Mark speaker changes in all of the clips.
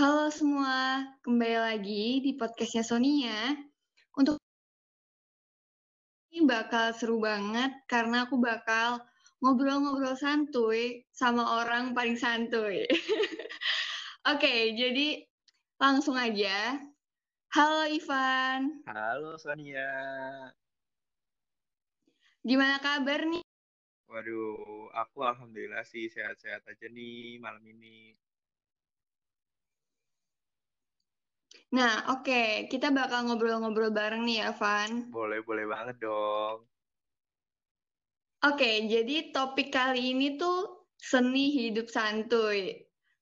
Speaker 1: Halo semua, kembali lagi di podcastnya Sonia. Untuk ini bakal seru banget karena aku bakal ngobrol-ngobrol santuy sama orang paling santuy. Oke, jadi langsung aja. Halo Ivan.
Speaker 2: Halo Sonia.
Speaker 1: Gimana kabar nih?
Speaker 2: Waduh, aku alhamdulillah sih sehat-sehat aja nih malam ini.
Speaker 1: Nah, oke, kita bakal ngobrol-ngobrol bareng nih ya, Van.
Speaker 2: Boleh, boleh banget dong.
Speaker 1: Oke, jadi topik kali ini tuh seni hidup santuy.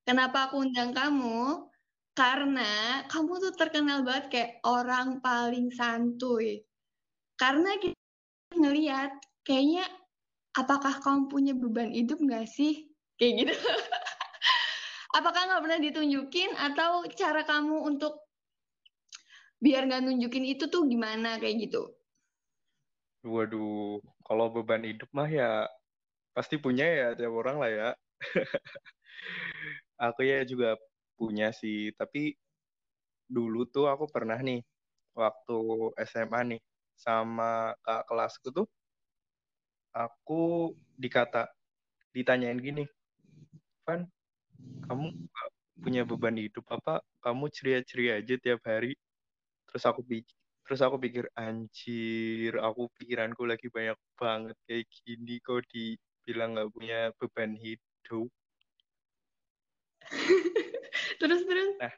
Speaker 1: Kenapa aku undang kamu? Karena kamu tuh terkenal banget kayak orang paling santuy. Karena kita ngeliat kayaknya apakah kamu punya beban hidup nggak sih? Kayak gitu. apakah nggak pernah ditunjukin atau cara kamu untuk biar nggak nunjukin itu tuh gimana kayak gitu?
Speaker 2: Waduh, kalau beban hidup mah ya pasti punya ya tiap orang lah ya. aku ya juga punya sih, tapi dulu tuh aku pernah nih waktu SMA nih sama kak kelasku tuh aku dikata ditanyain gini, Van, kamu punya beban hidup apa? Kamu ceria-ceria aja tiap hari terus aku pikir terus aku pikir anjir aku pikiranku lagi banyak banget kayak gini kok dibilang nggak punya beban hidup?
Speaker 1: Terus terus?
Speaker 2: Nah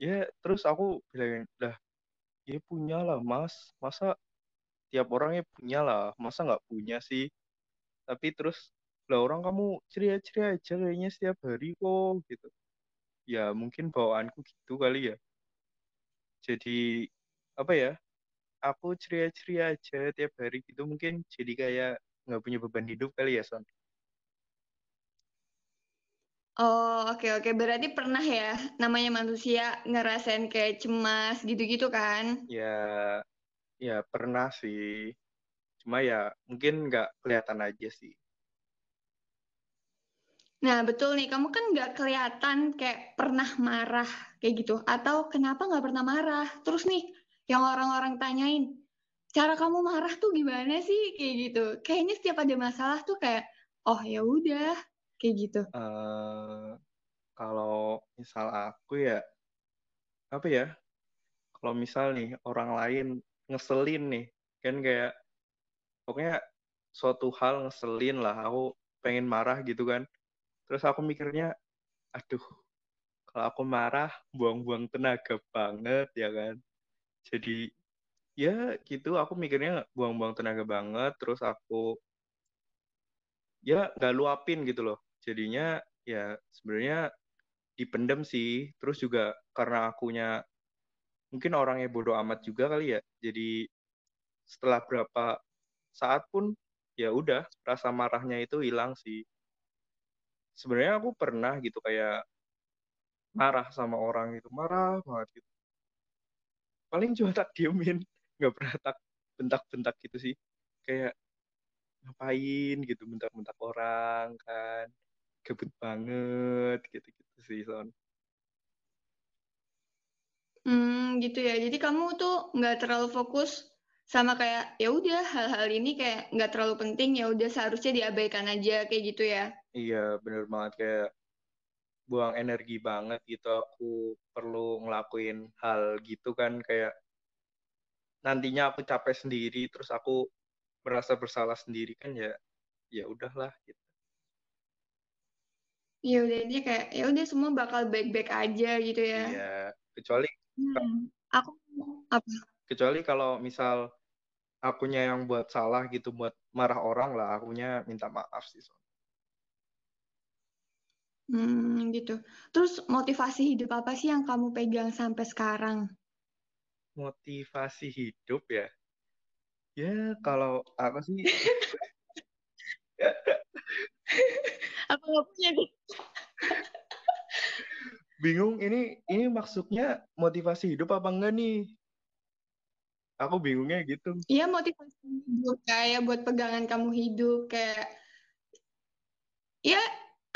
Speaker 2: ya terus aku bilang dah ya punya lah mas. Masa tiap orangnya punya lah. Masa nggak punya sih? Tapi terus lah orang kamu ceria-ceria aja kayaknya setiap hari kok gitu. Ya mungkin bawaanku gitu kali ya jadi apa ya aku ceria-ceria aja tiap hari gitu mungkin jadi kayak nggak punya beban hidup kali ya Son
Speaker 1: Oh, oke oke. Berarti pernah ya namanya manusia ngerasain kayak cemas gitu-gitu kan?
Speaker 2: ya ya pernah sih cuma ya mungkin nggak kelihatan aja sih
Speaker 1: Nah, betul nih. Kamu kan nggak kelihatan kayak pernah marah kayak gitu. Atau kenapa nggak pernah marah? Terus nih, yang orang-orang tanyain, cara kamu marah tuh gimana sih? Kayak gitu. Kayaknya setiap ada masalah tuh kayak, oh ya udah, kayak gitu.
Speaker 2: uh, kalau misal aku ya apa ya kalau misal nih orang lain ngeselin nih kan kayak pokoknya suatu hal ngeselin lah aku pengen marah gitu kan terus aku mikirnya aduh kalau aku marah buang-buang tenaga banget ya kan. Jadi ya gitu aku mikirnya buang-buang tenaga banget terus aku ya nggak luapin gitu loh. Jadinya ya sebenarnya dipendem sih. Terus juga karena akunya mungkin orangnya bodoh amat juga kali ya. Jadi setelah berapa saat pun ya udah rasa marahnya itu hilang sih sebenarnya aku pernah gitu kayak marah sama orang gitu marah banget gitu. Paling cuma tak diemin nggak pernah tak bentak-bentak gitu sih. Kayak ngapain? gitu bentak-bentak orang kan. Gebut banget gitu-gitu sih son.
Speaker 1: Hmm gitu ya. Jadi kamu tuh nggak terlalu fokus sama kayak ya udah hal-hal ini kayak nggak terlalu penting ya udah seharusnya diabaikan aja kayak gitu ya.
Speaker 2: Iya bener banget kayak buang energi banget gitu aku perlu ngelakuin hal gitu kan kayak nantinya aku capek sendiri terus aku merasa bersalah sendiri kan ya ya udahlah gitu.
Speaker 1: Ya udah ini kayak ya udah semua bakal baik-baik aja gitu ya.
Speaker 2: Iya kecuali
Speaker 1: hmm, aku apa
Speaker 2: kecuali kalau misal akunya yang buat salah gitu buat marah orang lah akunya minta maaf sih so.
Speaker 1: Hmm, gitu. Terus motivasi hidup apa sih yang kamu pegang sampai sekarang?
Speaker 2: Motivasi hidup ya? Ya, kalau apa sih?
Speaker 1: apa nggak punya nih?
Speaker 2: bingung ini ini maksudnya motivasi hidup apa enggak nih? Aku bingungnya gitu.
Speaker 1: Iya motivasi hidup kayak buat pegangan kamu hidup kayak ya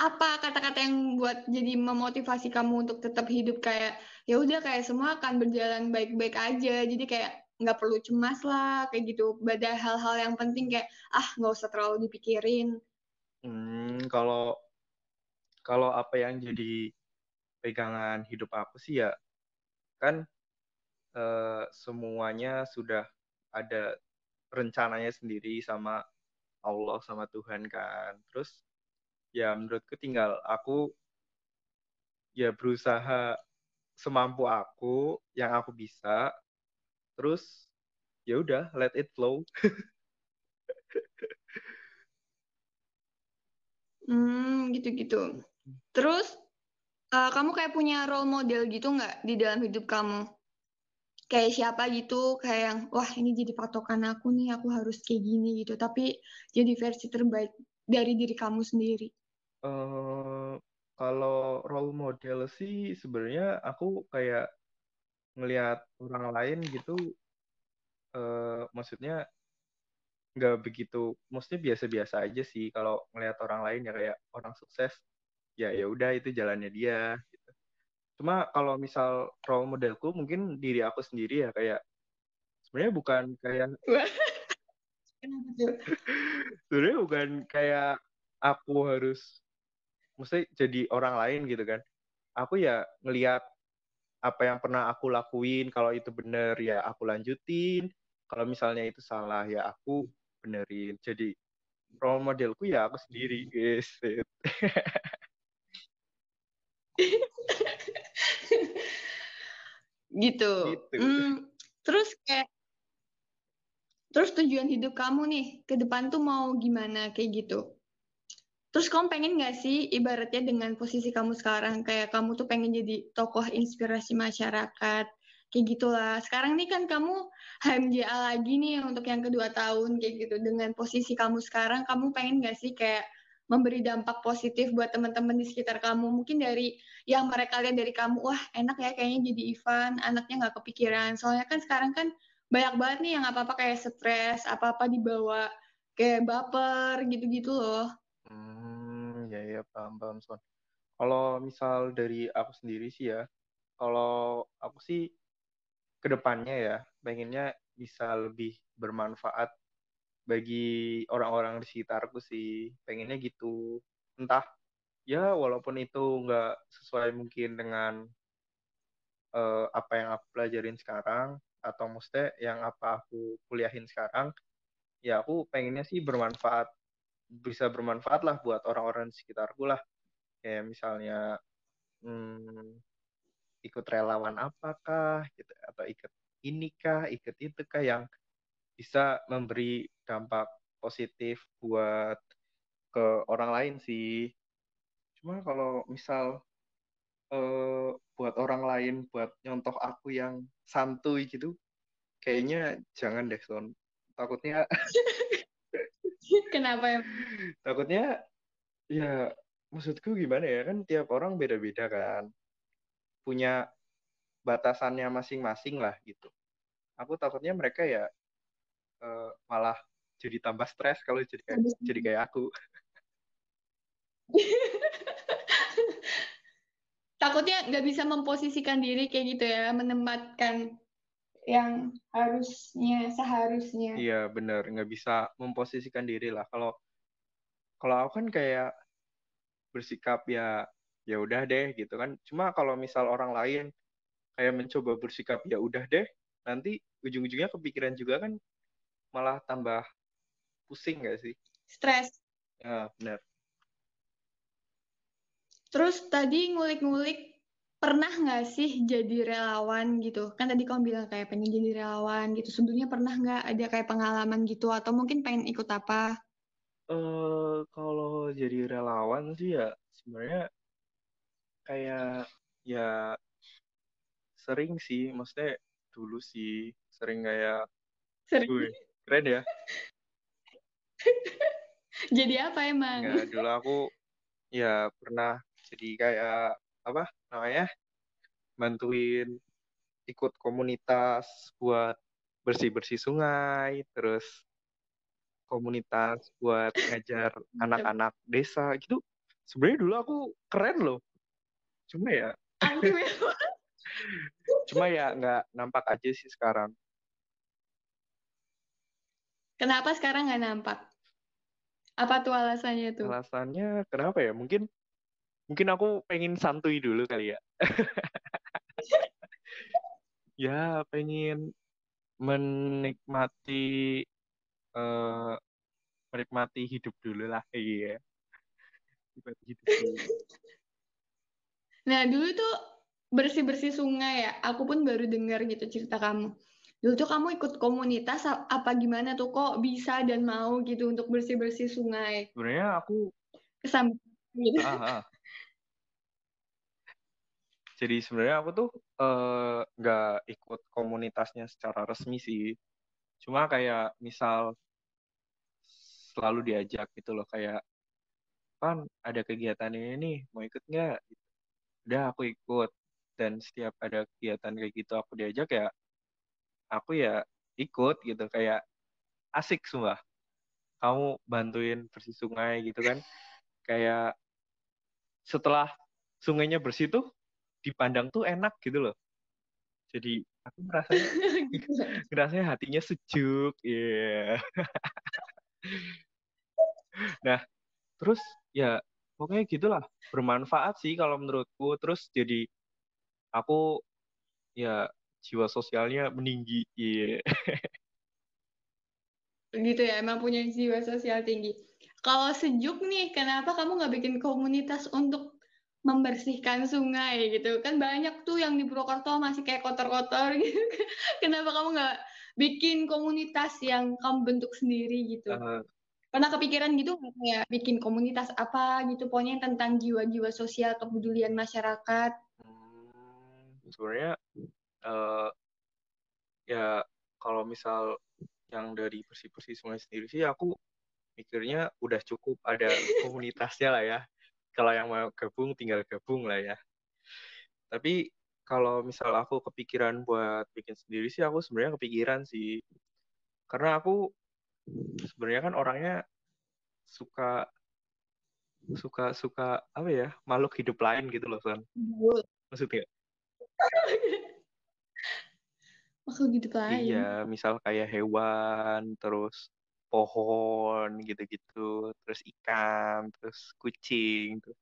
Speaker 1: apa kata-kata yang buat jadi memotivasi kamu untuk tetap hidup? Kayak ya udah kayak semua akan berjalan baik-baik aja. Jadi kayak nggak perlu cemas lah kayak gitu. Pada hal-hal yang penting kayak ah nggak usah terlalu dipikirin.
Speaker 2: Hmm, kalau kalau apa yang jadi pegangan hidup aku sih ya kan eh, semuanya sudah ada rencananya sendiri sama Allah sama Tuhan kan. Terus ya menurutku tinggal aku ya berusaha semampu aku yang aku bisa. Terus ya udah let it flow.
Speaker 1: Hmm gitu-gitu. Terus uh, kamu kayak punya role model gitu nggak di dalam hidup kamu kayak siapa gitu kayak yang wah ini jadi patokan aku nih aku harus kayak gini gitu tapi jadi versi terbaik dari diri kamu sendiri
Speaker 2: uh, kalau role model sih sebenarnya aku kayak ngelihat orang lain gitu uh, maksudnya nggak begitu maksudnya biasa-biasa aja sih kalau ngelihat orang lain ya kayak orang sukses ya ya udah itu jalannya dia. Cuma kalau misal role modelku mungkin diri aku sendiri ya kayak sebenarnya bukan kayak sebenarnya bukan kayak aku harus mesti jadi orang lain gitu kan. Aku ya ngelihat apa yang pernah aku lakuin kalau itu bener ya aku lanjutin kalau misalnya itu salah ya aku benerin. Jadi role modelku ya aku sendiri guys
Speaker 1: gitu, gitu. Hmm, terus kayak terus tujuan hidup kamu nih ke depan tuh mau gimana kayak gitu Terus kamu pengen gak sih ibaratnya dengan posisi kamu sekarang kayak kamu tuh pengen jadi tokoh inspirasi masyarakat kayak gitulah. Sekarang nih kan kamu HMJA lagi nih untuk yang kedua tahun kayak gitu. Dengan posisi kamu sekarang kamu pengen gak sih kayak memberi dampak positif buat teman-teman di sekitar kamu. Mungkin dari yang mereka lihat dari kamu, wah enak ya kayaknya jadi Ivan, anaknya nggak kepikiran. Soalnya kan sekarang kan banyak banget nih yang apa-apa kayak stres, apa-apa dibawa kayak baper gitu-gitu loh.
Speaker 2: Hmm, ya ya paham paham Son. Kalau misal dari aku sendiri sih ya, kalau aku sih ke depannya ya pengennya bisa lebih bermanfaat bagi orang-orang di sekitarku sih. Pengennya gitu. Entah ya walaupun itu nggak sesuai mungkin dengan uh, apa yang aku pelajarin sekarang atau mesti yang apa aku kuliahin sekarang, ya aku pengennya sih bermanfaat bisa bermanfaat lah buat orang-orang di sekitarku lah kayak misalnya hmm, ikut relawan apakah gitu atau ikut inikah ikut itu kah yang bisa memberi dampak positif buat ke orang lain sih cuma kalau misal uh, buat orang lain buat nyontoh aku yang santuy gitu kayaknya jangan deh son takutnya
Speaker 1: Kenapa ya?
Speaker 2: Takutnya ya maksudku gimana ya kan tiap orang beda-beda kan. Punya batasannya masing-masing lah gitu. Aku takutnya mereka ya uh, malah jadi tambah stres kalau jadi kayak, jadi kayak aku.
Speaker 1: Takutnya nggak bisa memposisikan diri kayak gitu ya, menempatkan yang harusnya seharusnya.
Speaker 2: Iya bener. Nggak bisa memposisikan diri lah. Kalau kalau aku kan kayak bersikap ya ya udah deh gitu kan. Cuma kalau misal orang lain kayak mencoba bersikap ya udah deh nanti ujung-ujungnya kepikiran juga kan malah tambah pusing gak sih
Speaker 1: stres
Speaker 2: ya benar
Speaker 1: terus tadi ngulik-ngulik pernah nggak sih jadi relawan gitu? Kan tadi kamu bilang kayak pengen jadi relawan gitu. Sebelumnya pernah nggak ada kayak pengalaman gitu atau mungkin pengen ikut apa?
Speaker 2: Eh uh, kalau jadi relawan sih ya sebenarnya kayak ya sering sih, maksudnya dulu sih sering kayak
Speaker 1: sering.
Speaker 2: Gue, keren ya.
Speaker 1: jadi apa emang?
Speaker 2: Nggak, dulu aku ya pernah jadi kayak apa namanya bantuin ikut komunitas buat bersih-bersih sungai, terus komunitas buat ngajar anak-anak desa gitu. sebenarnya dulu aku keren loh cuma ya cuma ya nggak nampak aja sih sekarang
Speaker 1: Kenapa sekarang nggak nampak? Apa tuh alasannya tuh?
Speaker 2: alasannya kenapa ya mungkin mungkin aku pengen santuy dulu kali ya ya pengen menikmati eh menikmati hidup dulu lah iya menikmati hidup dulu
Speaker 1: Nah, dulu tuh bersih-bersih sungai ya. Aku pun baru dengar gitu cerita kamu. Dulu tuh kamu ikut komunitas apa gimana tuh kok bisa dan mau gitu untuk bersih-bersih sungai?
Speaker 2: sebenarnya aku
Speaker 1: Kesam gitu.
Speaker 2: ah, ah. jadi sebenarnya aku tuh eh, nggak ikut komunitasnya secara resmi sih cuma kayak misal selalu diajak gitu loh kayak kan ada kegiatan ini nih mau ikut nggak udah aku ikut dan setiap ada kegiatan kayak gitu aku diajak ya aku ya ikut gitu kayak asik semua kamu bantuin bersih sungai gitu kan. Kayak setelah sungainya bersih tuh dipandang tuh enak gitu loh. Jadi aku merasanya ngerasanya hatinya sejuk iya. Nah terus ya pokoknya gitulah bermanfaat sih kalau menurutku. Terus jadi aku ya jiwa sosialnya meninggi iya
Speaker 1: Gitu ya, emang punya jiwa sosial tinggi. Kalau sejuk nih, kenapa kamu nggak bikin komunitas untuk membersihkan sungai gitu? Kan banyak tuh yang di Purwokerto masih kayak kotor-kotor gitu. Kenapa kamu nggak bikin komunitas yang kamu bentuk sendiri gitu?
Speaker 2: Eh,
Speaker 1: Pernah kepikiran gitu nggak kayak bikin komunitas apa gitu, pokoknya tentang jiwa-jiwa sosial, kepedulian masyarakat.
Speaker 2: hmm, sebenarnya eh, ya kalau misal yang dari bersih-bersih sungai sendiri sih aku mikirnya udah cukup ada komunitasnya lah ya. Kalau yang mau gabung tinggal gabung lah ya. Tapi kalau misal aku kepikiran buat bikin sendiri sih aku sebenarnya kepikiran sih. Karena aku sebenarnya kan orangnya suka suka suka apa ya makhluk hidup lain gitu loh Son maksudnya
Speaker 1: Makhluk hidup lain.
Speaker 2: iya misal kayak hewan terus pohon gitu-gitu terus ikan terus kucing tuh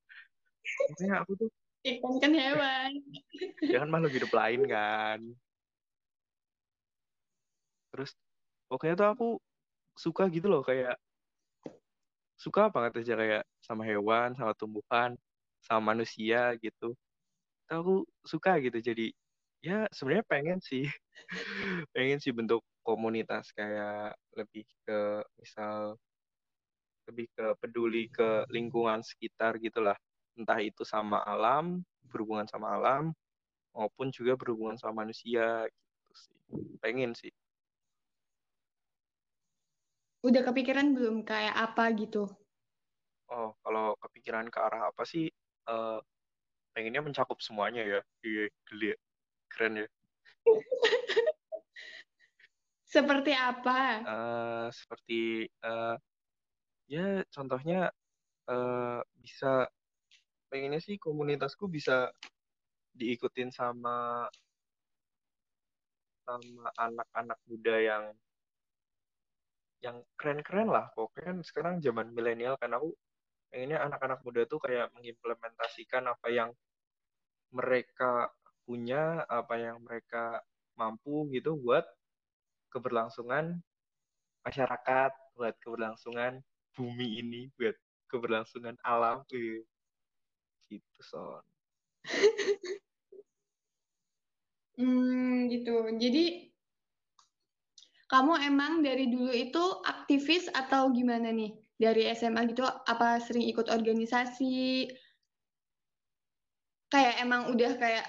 Speaker 2: Pokoknya aku tuh
Speaker 1: Ikan kan hewan.
Speaker 2: ya kan makhluk hidup lain kan terus pokoknya tuh aku suka gitu loh kayak suka banget aja kayak sama hewan sama tumbuhan sama manusia gitu Tuh aku suka gitu jadi ya sebenarnya pengen sih pengen sih bentuk komunitas kayak lebih ke misal lebih ke peduli ke lingkungan sekitar gitulah entah itu sama alam berhubungan sama alam maupun juga berhubungan sama manusia gitu sih pengen sih
Speaker 1: Udah kepikiran belum kayak apa gitu?
Speaker 2: oh kalau kepikiran ke arah apa sih eh, pengennya mencakup semuanya ya iya geli. Keren ya
Speaker 1: Seperti apa?
Speaker 2: Eh, seperti eh, ya contohnya eh, bisa pengennya sih komunitasku bisa diikutin sama sama anak-anak muda yang yang keren-keren lah pokoknya kan sekarang zaman milenial kan aku pengennya anak-anak muda tuh kayak mengimplementasikan apa yang mereka punya apa yang mereka mampu gitu buat keberlangsungan masyarakat buat keberlangsungan bumi ini buat keberlangsungan alam eh, gitu son
Speaker 1: Hmm, gitu. Jadi kamu emang dari dulu itu aktivis atau gimana nih? Dari SMA gitu, apa sering ikut organisasi? Kayak emang udah kayak,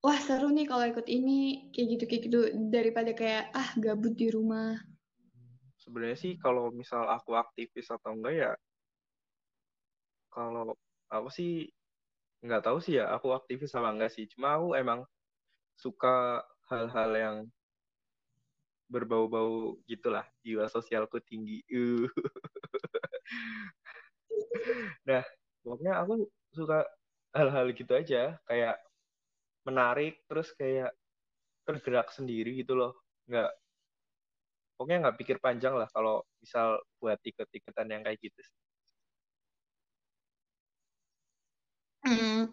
Speaker 1: wah seru nih kalau ikut ini, kayak gitu kayak gitu daripada kayak ah gabut di rumah.
Speaker 2: sebenarnya sih kalau misal aku aktivis atau enggak ya kalau aku sih nggak tahu sih ya aku aktivis apa enggak sih cuma aku emang suka hal-hal yang berbau-bau gitulah jiwa sosialku tinggi nah pokoknya aku suka hal-hal gitu aja kayak menarik terus kayak tergerak sendiri gitu loh nggak pokoknya nggak pikir panjang lah kalau misal buat tiket-tiketan yang kayak gitu
Speaker 1: Hmm.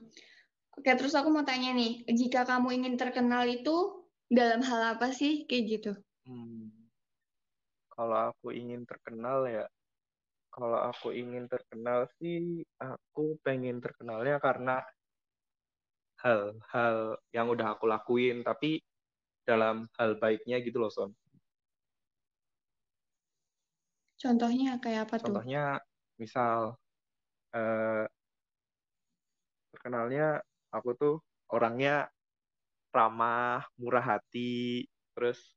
Speaker 1: Oke, terus aku mau tanya nih, jika kamu ingin terkenal itu dalam hal apa sih kayak gitu?
Speaker 2: Hmm. Kalau aku ingin terkenal ya, kalau aku ingin terkenal sih, aku pengen terkenalnya karena hal-hal yang udah aku lakuin, tapi dalam hal baiknya gitu loh, Son.
Speaker 1: Contohnya kayak apa tuh?
Speaker 2: Contohnya, misal eh, terkenalnya aku tuh orangnya ramah, murah hati, terus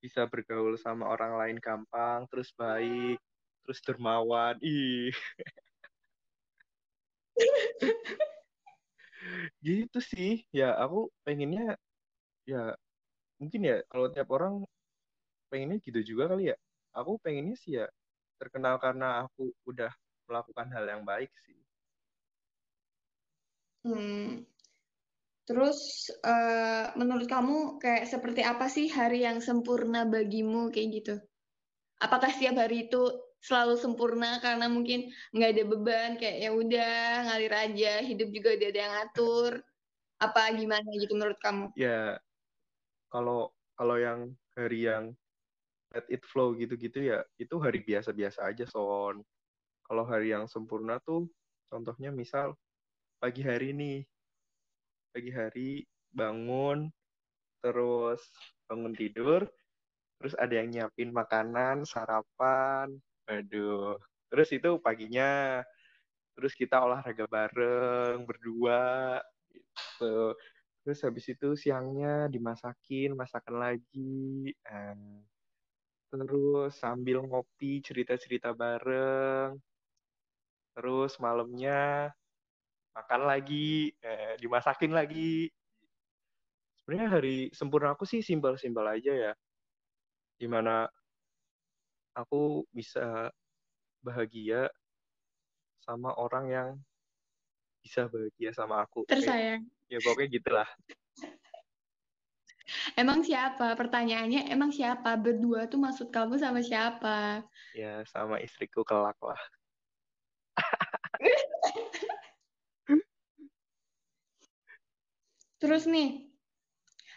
Speaker 2: bisa bergaul sama orang lain gampang, terus baik, terus dermawan. Ih. gitu sih. Ya, aku pengennya ya mungkin ya kalau tiap orang pengennya gitu juga kali ya. Aku pengennya sih ya terkenal karena aku udah melakukan hal yang baik sih.
Speaker 1: Hmm. Terus uh, menurut kamu kayak seperti apa sih hari yang sempurna bagimu kayak gitu? Apakah setiap hari itu selalu sempurna karena mungkin nggak ada beban kayak ya udah ngalir aja hidup juga udah ada yang ngatur apa gimana gitu menurut kamu?
Speaker 2: Ya kalau kalau yang hari yang let it flow gitu-gitu ya itu hari biasa-biasa aja son. Kalau hari yang sempurna tuh contohnya misal pagi hari nih pagi hari bangun terus bangun tidur terus ada yang nyiapin makanan sarapan aduh terus itu paginya terus kita olahraga bareng berdua gitu terus habis itu siangnya dimasakin masakan lagi eh, terus sambil ngopi cerita-cerita bareng terus malamnya makan lagi, eh, dimasakin lagi. Sebenarnya hari sempurna aku sih simpel-simpel aja ya. Di mana aku bisa bahagia sama orang yang bisa bahagia sama aku.
Speaker 1: Tersayang.
Speaker 2: ya pokoknya gitulah.
Speaker 1: Emang siapa? Pertanyaannya emang siapa? Berdua tuh maksud kamu sama siapa?
Speaker 2: Ya sama istriku kelak lah.
Speaker 1: Terus nih,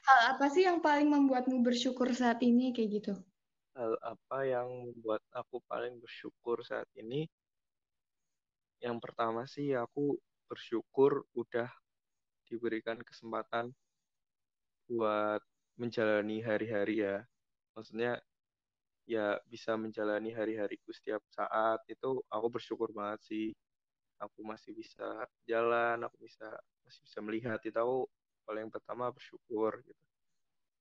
Speaker 1: hal apa sih yang paling membuatmu bersyukur saat ini kayak gitu?
Speaker 2: Hal apa yang membuat aku paling bersyukur saat ini? Yang pertama sih aku bersyukur udah diberikan kesempatan buat menjalani hari-hari ya. Maksudnya ya bisa menjalani hari-hariku setiap saat itu aku bersyukur banget sih. Aku masih bisa jalan, aku bisa masih bisa melihat itu aku yang pertama bersyukur gitu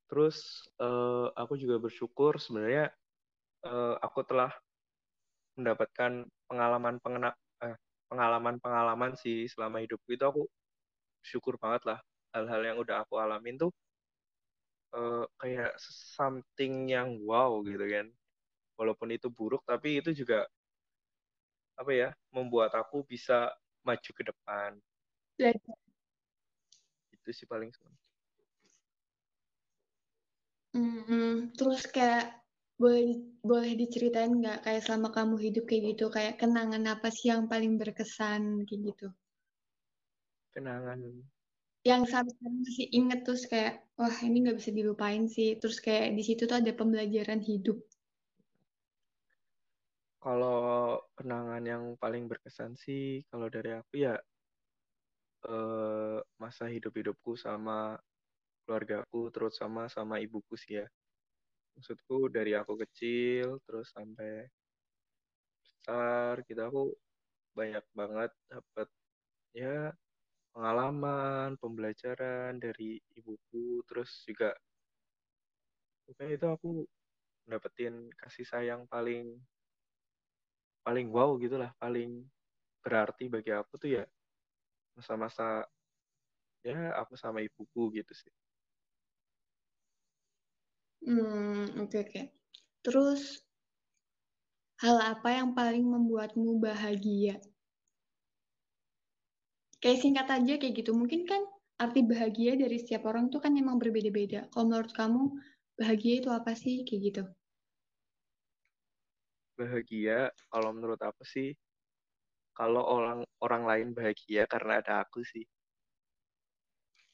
Speaker 2: terus uh, aku juga bersyukur sebenarnya uh, aku telah mendapatkan pengalaman pengena eh, pengalaman pengalaman sih selama hidupku itu. Aku syukur banget lah hal-hal yang udah aku alamin tuh uh, kayak something yang wow gitu kan. Walaupun itu buruk tapi itu juga apa ya membuat aku bisa maju ke depan. Itu sih paling
Speaker 1: hmm, terus kayak boleh boleh diceritain nggak kayak selama kamu hidup kayak gitu kayak kenangan apa sih yang paling berkesan kayak gitu?
Speaker 2: Kenangan.
Speaker 1: Yang sampai sekarang masih inget terus kayak wah ini nggak bisa dilupain sih. Terus kayak di situ tuh ada pembelajaran hidup.
Speaker 2: Kalau kenangan yang paling berkesan sih kalau dari aku ya uh, masa hidup-hidupku sama keluargaku terus sama sama ibuku sih ya maksudku dari aku kecil terus sampai besar gitu aku banyak banget dapat ya pengalaman pembelajaran dari ibuku terus juga pokoknya itu aku dapetin kasih sayang paling paling wow gitulah paling berarti bagi aku tuh ya masa-masa ya aku sama ibuku gitu sih.
Speaker 1: Hmm, oke okay, oke. Okay. Terus hal apa yang paling membuatmu bahagia? Kayak singkat aja kayak gitu. Mungkin kan arti bahagia dari setiap orang tuh kan emang berbeda-beda. Kalau menurut kamu bahagia itu apa sih kayak gitu?
Speaker 2: Bahagia kalau menurut aku sih kalau orang orang lain bahagia karena ada aku sih.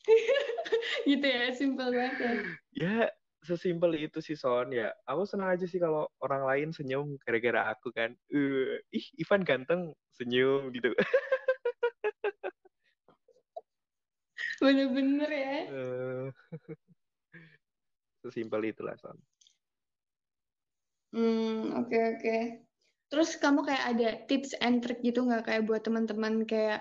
Speaker 1: gitu ya, simpel banget ya.
Speaker 2: ya, sesimpel itu sih Son ya. Aku senang aja sih kalau orang lain senyum gara-gara aku kan. Uh, ih, Ivan ganteng senyum gitu.
Speaker 1: Bener-bener ya.
Speaker 2: Uh, sesimpel itulah Son.
Speaker 1: Hmm, oke okay, oke. Okay. Terus kamu kayak ada tips and trick gitu nggak kayak buat teman-teman kayak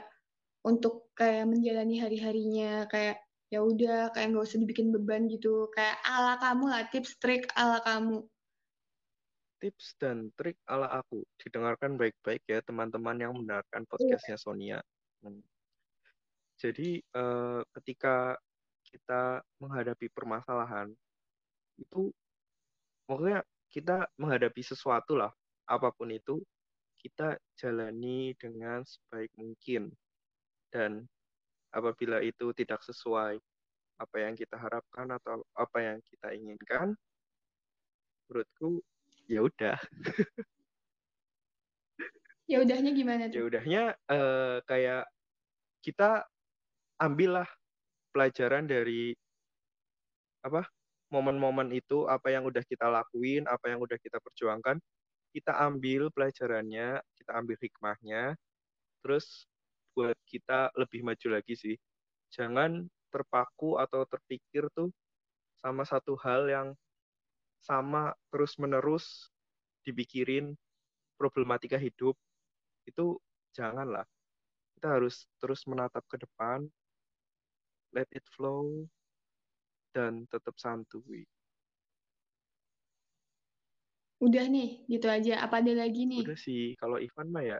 Speaker 1: untuk kayak menjalani hari-harinya kayak ya udah kayak nggak usah dibikin beban gitu. Kayak ala kamu lah tips trik ala kamu.
Speaker 2: Tips dan trik ala aku. Didengarkan baik-baik ya teman-teman yang mendengarkan podcastnya Sonia. Hmm. jadi eh, ketika kita menghadapi permasalahan itu maksudnya kita menghadapi sesuatu lah apa pun itu kita jalani dengan sebaik mungkin. Dan apabila itu tidak sesuai apa yang kita harapkan atau apa yang kita inginkan menurutku ya udah.
Speaker 1: Ya udahnya gimana tuh?
Speaker 2: Ya udahnya uh, kayak kita ambillah pelajaran dari apa momen-momen itu apa yang udah kita lakuin apa yang udah kita perjuangkan. Kita ambil pelajarannya kita ambil hikmahnya terus buat kita lebih maju lagi sih. Jangan terpaku atau terpikir tuh sama satu hal yang sama terus-menerus dipikirin problematika hidup itu janganlah. Kita harus terus menatap ke depan, let it flow, dan tetap santuy.
Speaker 1: Udah nih, gitu aja. Apa ada lagi nih?
Speaker 2: Udah sih, kalau Ivan mah ya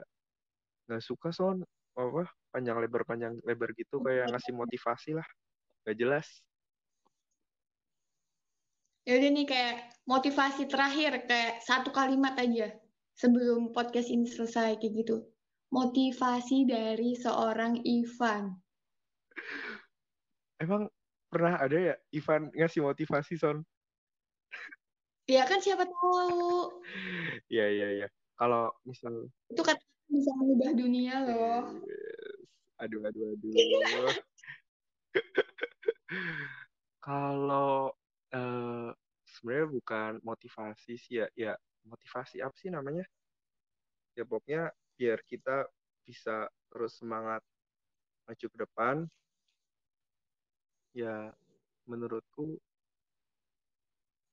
Speaker 2: nggak suka son apa panjang lebar panjang lebar gitu kayak ngasih motivasi lah. Gak jelas.
Speaker 1: Ya udah nih kayak motivasi terakhir kayak satu kalimat aja sebelum podcast ini selesai kayak gitu. Motivasi dari seorang Ivan.
Speaker 2: Emang pernah ada ya Ivan ngasih motivasi son?
Speaker 1: Ya kan siapa tahu.
Speaker 2: Iya iya iya. Kalau misal
Speaker 1: itu kan bisa mengubah dunia loh.
Speaker 2: Aduh, aduh, aduh. Kalau uh, sebenarnya bukan motivasi sih ya, ya motivasi apa sih namanya? Ya pokoknya biar kita bisa terus semangat maju ke depan. Ya menurutku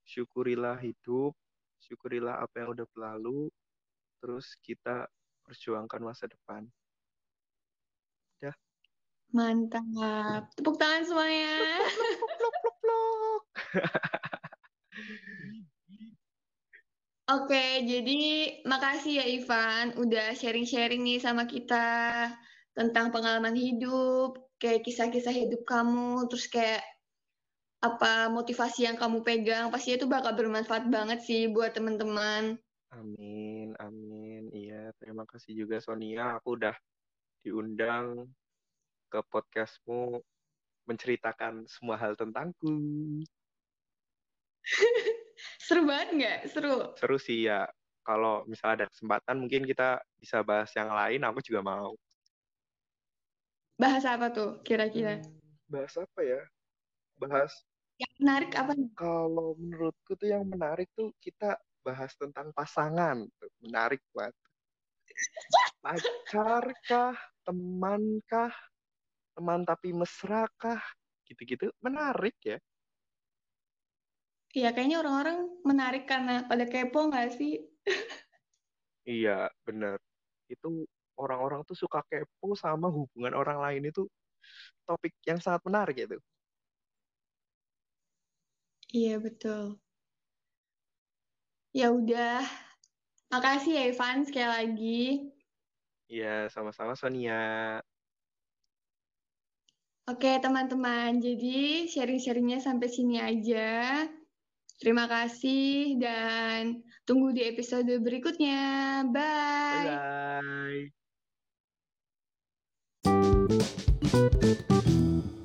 Speaker 2: syukurilah hidup, syukurilah apa yang udah berlalu, terus kita perjuangkan masa depan.
Speaker 1: Ya. Mantap. Tepuk tangan semuanya. Pluk, pluk, pluk, Oke, jadi makasih ya Ivan udah sharing-sharing nih sama kita tentang pengalaman hidup, kayak kisah-kisah hidup kamu, terus kayak apa motivasi yang kamu pegang, pasti itu bakal bermanfaat banget sih buat teman-teman.
Speaker 2: Amin, amin. Terima kasih juga Sonia. Aku udah diundang ke podcastmu menceritakan semua hal tentangku.
Speaker 1: Seru banget nggak? Seru.
Speaker 2: Seru sih ya. Kalau misalnya ada kesempatan mungkin kita bisa bahas yang lain, aku juga mau.
Speaker 1: Bahas apa tuh kira-kira? Hmm,
Speaker 2: bahas apa ya? Bahas
Speaker 1: yang menarik apa?
Speaker 2: Kalau menurutku tuh yang menarik tuh kita bahas tentang pasangan. Menarik banget. Pacarkah, temankah, teman tapi mesra kah? Gitu-gitu menarik ya.
Speaker 1: Iya, kayaknya orang-orang menarik karena pada kepo nggak sih?
Speaker 2: iya, bener. Itu orang-orang tuh suka kepo sama hubungan orang lain itu topik yang sangat menarik gitu.
Speaker 1: Iya, betul. Ya udah. Makasih ya Ivan sekali lagi.
Speaker 2: Iya, sama-sama Sonia.
Speaker 1: Oke teman-teman, jadi sharing-sharingnya sampai sini aja. Terima kasih dan tunggu di episode berikutnya. Bye.
Speaker 2: Bye. -bye.